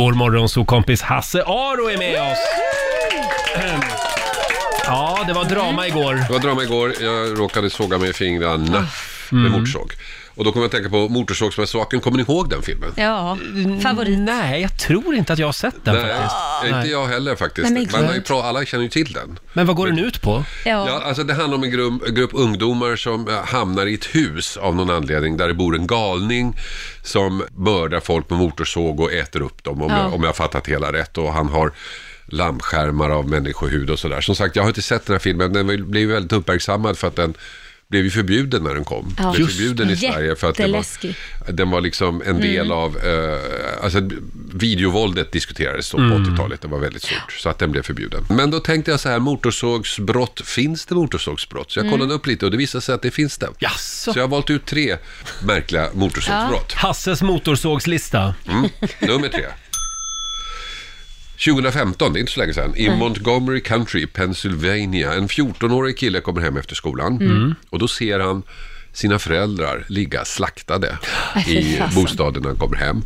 Vår morgonsokompis Hasse Aro är med oss. Ja, det var drama igår. Det var drama igår. Jag råkade såga mig i fingrarna med motorsåg. Och då kommer jag att tänka på Motorsågsmässoaken. Kommer ni ihåg den filmen? Ja, favorit. Nej, jag tror inte att jag har sett den Nej, faktiskt. inte Nej. jag heller faktiskt. Nej, men Man har ju pra- alla känner ju till den. Men vad går den ut på? Ja. Ja, alltså det handlar om en grupp, grupp ungdomar som eh, hamnar i ett hus av någon anledning där det bor en galning som mördar folk med motorsåg och äter upp dem om, Ja. jag, om jag har fattat hela rätt. Och han har lampskärmar av människohud och sådär. Som sagt, jag har inte sett den här filmen. Den blev väldigt uppmärksammad för att den blev ju förbjuden när den kom. Ja. Den blev Just förbjuden i Sverige för att den var, den var liksom en del av, eh, alltså videovåldet diskuterades då på 80-talet, det var väldigt stort, så att den blev förbjuden. Men då tänkte jag så här, motorsågsbrott, finns det motorsågsbrott? Så jag kollade upp lite och det visade sig att det finns det. Jaså? Så jag har valt ut tre märkliga motorsågsbrott. Hasses motorsågslista. Mm. Nummer tre. 2015, det är inte så länge sedan, i Montgomery Country, Pennsylvania. En 14-årig kille kommer hem efter skolan och då ser han sina föräldrar ligga slaktade Äh, i bostaden när han kommer hem.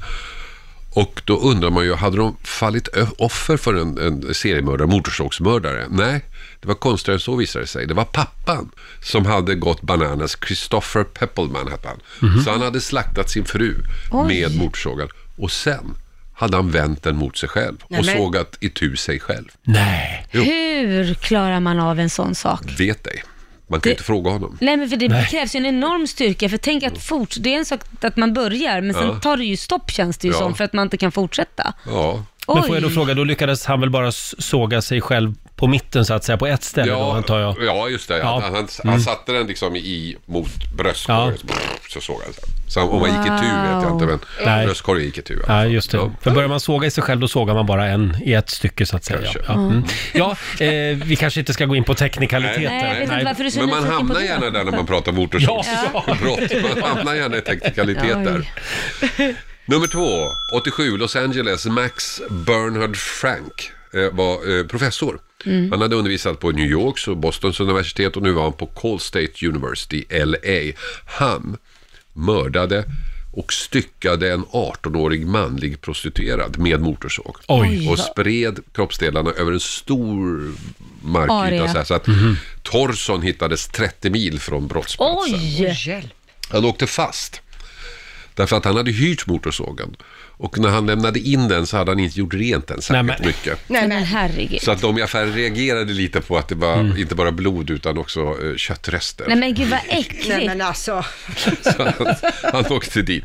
Och då undrar man ju, hade de fallit offer för en, en seriemördare, motorsågsmördare? Nej, det var konstigare än så visade det sig. Det var pappan som hade gått bananas. Christopher Peppelman hette han. Så han hade slaktat sin fru Oj. med motorsågen. Och sen hade han vänt den mot sig själv och Nej, men- sågat itu sig själv. Nej. Jo. Hur klarar man av en sån sak? Vet dig. Man kan Det- inte fråga honom. Nej men för det Nej. krävs ju en enorm styrka, för tänk att fort, det är en sak att man börjar, men sen Ja. tar det ju stopp känns det ju Ja. som, för att man inte kan fortsätta. Ja, Men får jag då Oj. fråga, då lyckades han väl bara s- såga sig själv på mitten så att säga, på ett ställe då antar jag? ja just det. Ja. Han, han, han satte den liksom i, mot bröstkorgen Ja. Så såg han. Så om man gick i tur vet jag inte, men Nej. bröstkorgen gick i tur. i alla Ja, fall. just det. Ja. För börjar man såga i sig själv, då sågar man bara en i ett stycke så att säga. Kanske. Ja, mm. ja eh, vi kanske inte ska gå in på teknikaliteter. Nej, jag vet inte varför du är så Men man nyfiken på hamnar det. gärna där när man pratar Ja, motorsågsbrott. Man hamnar gärna i teknikaliteter. Nummer två, 87, Los Angeles. Max Bernhard Frank eh, var eh, professor. Mm. Han hade undervisat på New Yorks och Bostons universitet och nu var han på Call State University, LA. Han mördade och styckade en 18-årig manlig prostituerad med motorsåg. Oj. Och spred kroppsdelarna över en stor markyta så, här, så att torson hittades 30 mil från brottsplatsen. Oj! Han åkte fast. Därför att han hade hyrt motorsågen. Och när han lämnade in den så hade han inte gjort rent den särskilt Nej, men- mycket. Nej, Men men herregud. Så att de i affären reagerade lite på att det var inte bara blod utan också eh, köttrester. Nej men gud vad Nej äckligt. men alltså. Så han, han åkte dit.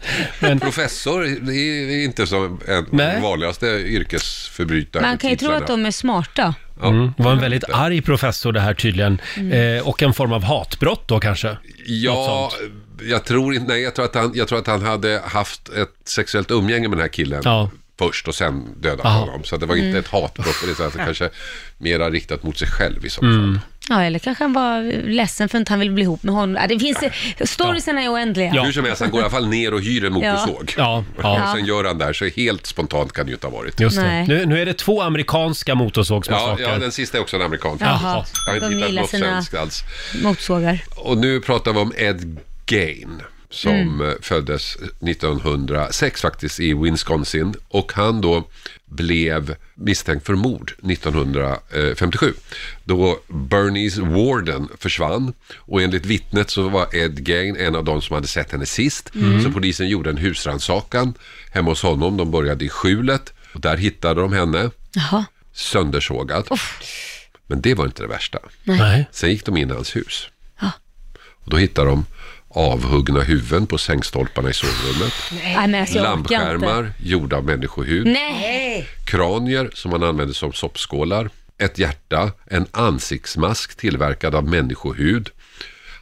Professor det är inte som en Nej. vanligaste yrkesförbrytare. Man kan ju tro att de är smarta. Ja. Mm. Det var en väldigt arg professor det här tydligen. Eh, och en form av hatbrott då kanske? Ja, jag tror inte, nej jag tror, att han, jag tror att han hade haft ett sexuellt umgänge med den här killen Ja. först och sen dödat Aha. honom. Så det var inte ett hatbrott på det sättet, kanske mera riktat mot sig själv i så Mm. fall. Ja, eller kanske han var ledsen för att han ville bli ihop med honom. Det finns, storiesarna är oändliga. Ja. Hur som helst, han går i alla fall ner och hyr en motorsåg. Ja, ja. Och sen gör han där, så helt spontant kan det ju inte ha varit. Just det. Nej. Nu, nu är det två amerikanska Ja, motorsågsmassakrer. ja, den sista är också en amerikan. Jaha. Jag har inte De hittat gillar något sina- svenskt alls. Motorsågar. Och nu pratar vi om Ed Gain som Mm. eh, föddes 1906 faktiskt i Wisconsin och han då blev misstänkt för mord 1957 då Bernice Warden försvann och enligt vittnet så var Ed Gain en av de som hade sett henne sist Mm. så polisen gjorde en husrannsakan hemma hos honom, de började i skjulet och där hittade de henne Jaha. söndersågad. Men det var inte det värsta. Nej. Sen gick de in i hans hus. Ja. Och då hittade de avhuggna huvuden på sängstolparna i sovrummet. Nej, alltså. Lampskärmar gjorda av människohud. Nej. Kranier som man använde som soppskålar. Ett hjärta. En ansiktsmask tillverkad av människohud.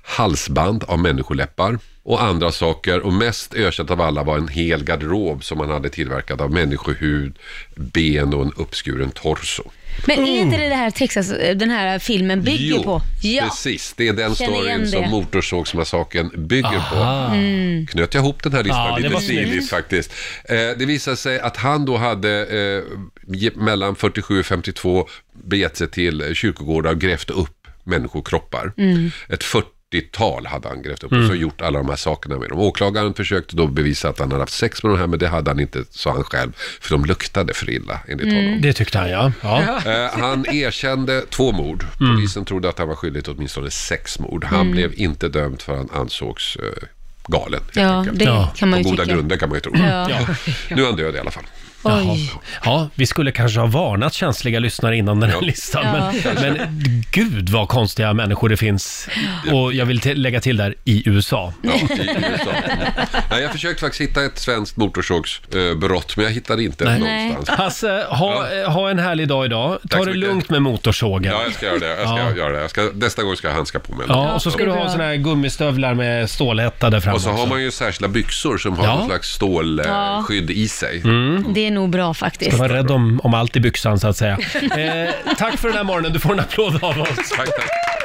Halsband av människoläppar. Och andra saker. Och mest ökänt av alla var en hel garderob som man hade tillverkad av människohud, ben och en uppskuren torso. Men är inte det det här Texas, den här filmen bygger Jo, på? Ja. precis. Det är den Känner storyn som det. Motorsågsmassakern bygger Aha. på. Mm. Knöt jag ihop den här listan Ja, det lite stiligt faktiskt. Eh, det visade sig att han då hade eh, mellan 47 och 52 begett sig till kyrkogårdar och grävt upp människokroppar. Mm. Ett 40-tal hade han grävt upp och så gjort alla de här sakerna med dem. Åklagaren försökte då bevisa att han hade haft sex med de här, men det hade han inte, sa han själv, för de luktade för illa enligt honom. Det tyckte han ja. ja. Eh, han erkände två mord. Mm. Polisen trodde att han var skyldig till åtminstone sex mord. Han blev inte dömd för han ansågs eh, galen. Ja, enkelt. det kan man På ju goda tycka. grunder kan man ju tro. Ja. Ja. Nu är han död i alla fall. Jaha. Oj. Ja, vi skulle kanske ha varnat känsliga lyssnare innan den här Ja. listan. Ja. Men, men gud vad konstiga människor det finns. Och jag vill till, lägga till där, i USA. Ja, i USA. Nej, jag försökte faktiskt hitta ett svenskt motorsågsbrott, men jag hittade inte Nej. någonstans. Hasse, ha, ha en härlig dag idag. Ta så det mycket. lugnt med motorsågen. Ja, jag ska göra det. Jag ska Ja. göra det. Jag ska, nästa gång ska jag handska på mig. Ja, och så ska det du ha såna här gummistövlar med stålhätta där framme Och så har också. man ju särskilda byxor som har Ja. någon slags stålskydd i sig. Det är nog bra faktiskt. Ska vara rädd om, om allt i byxan så att säga. Eh, tack för den här morgonen, du får en applåd av oss. Tack, tack.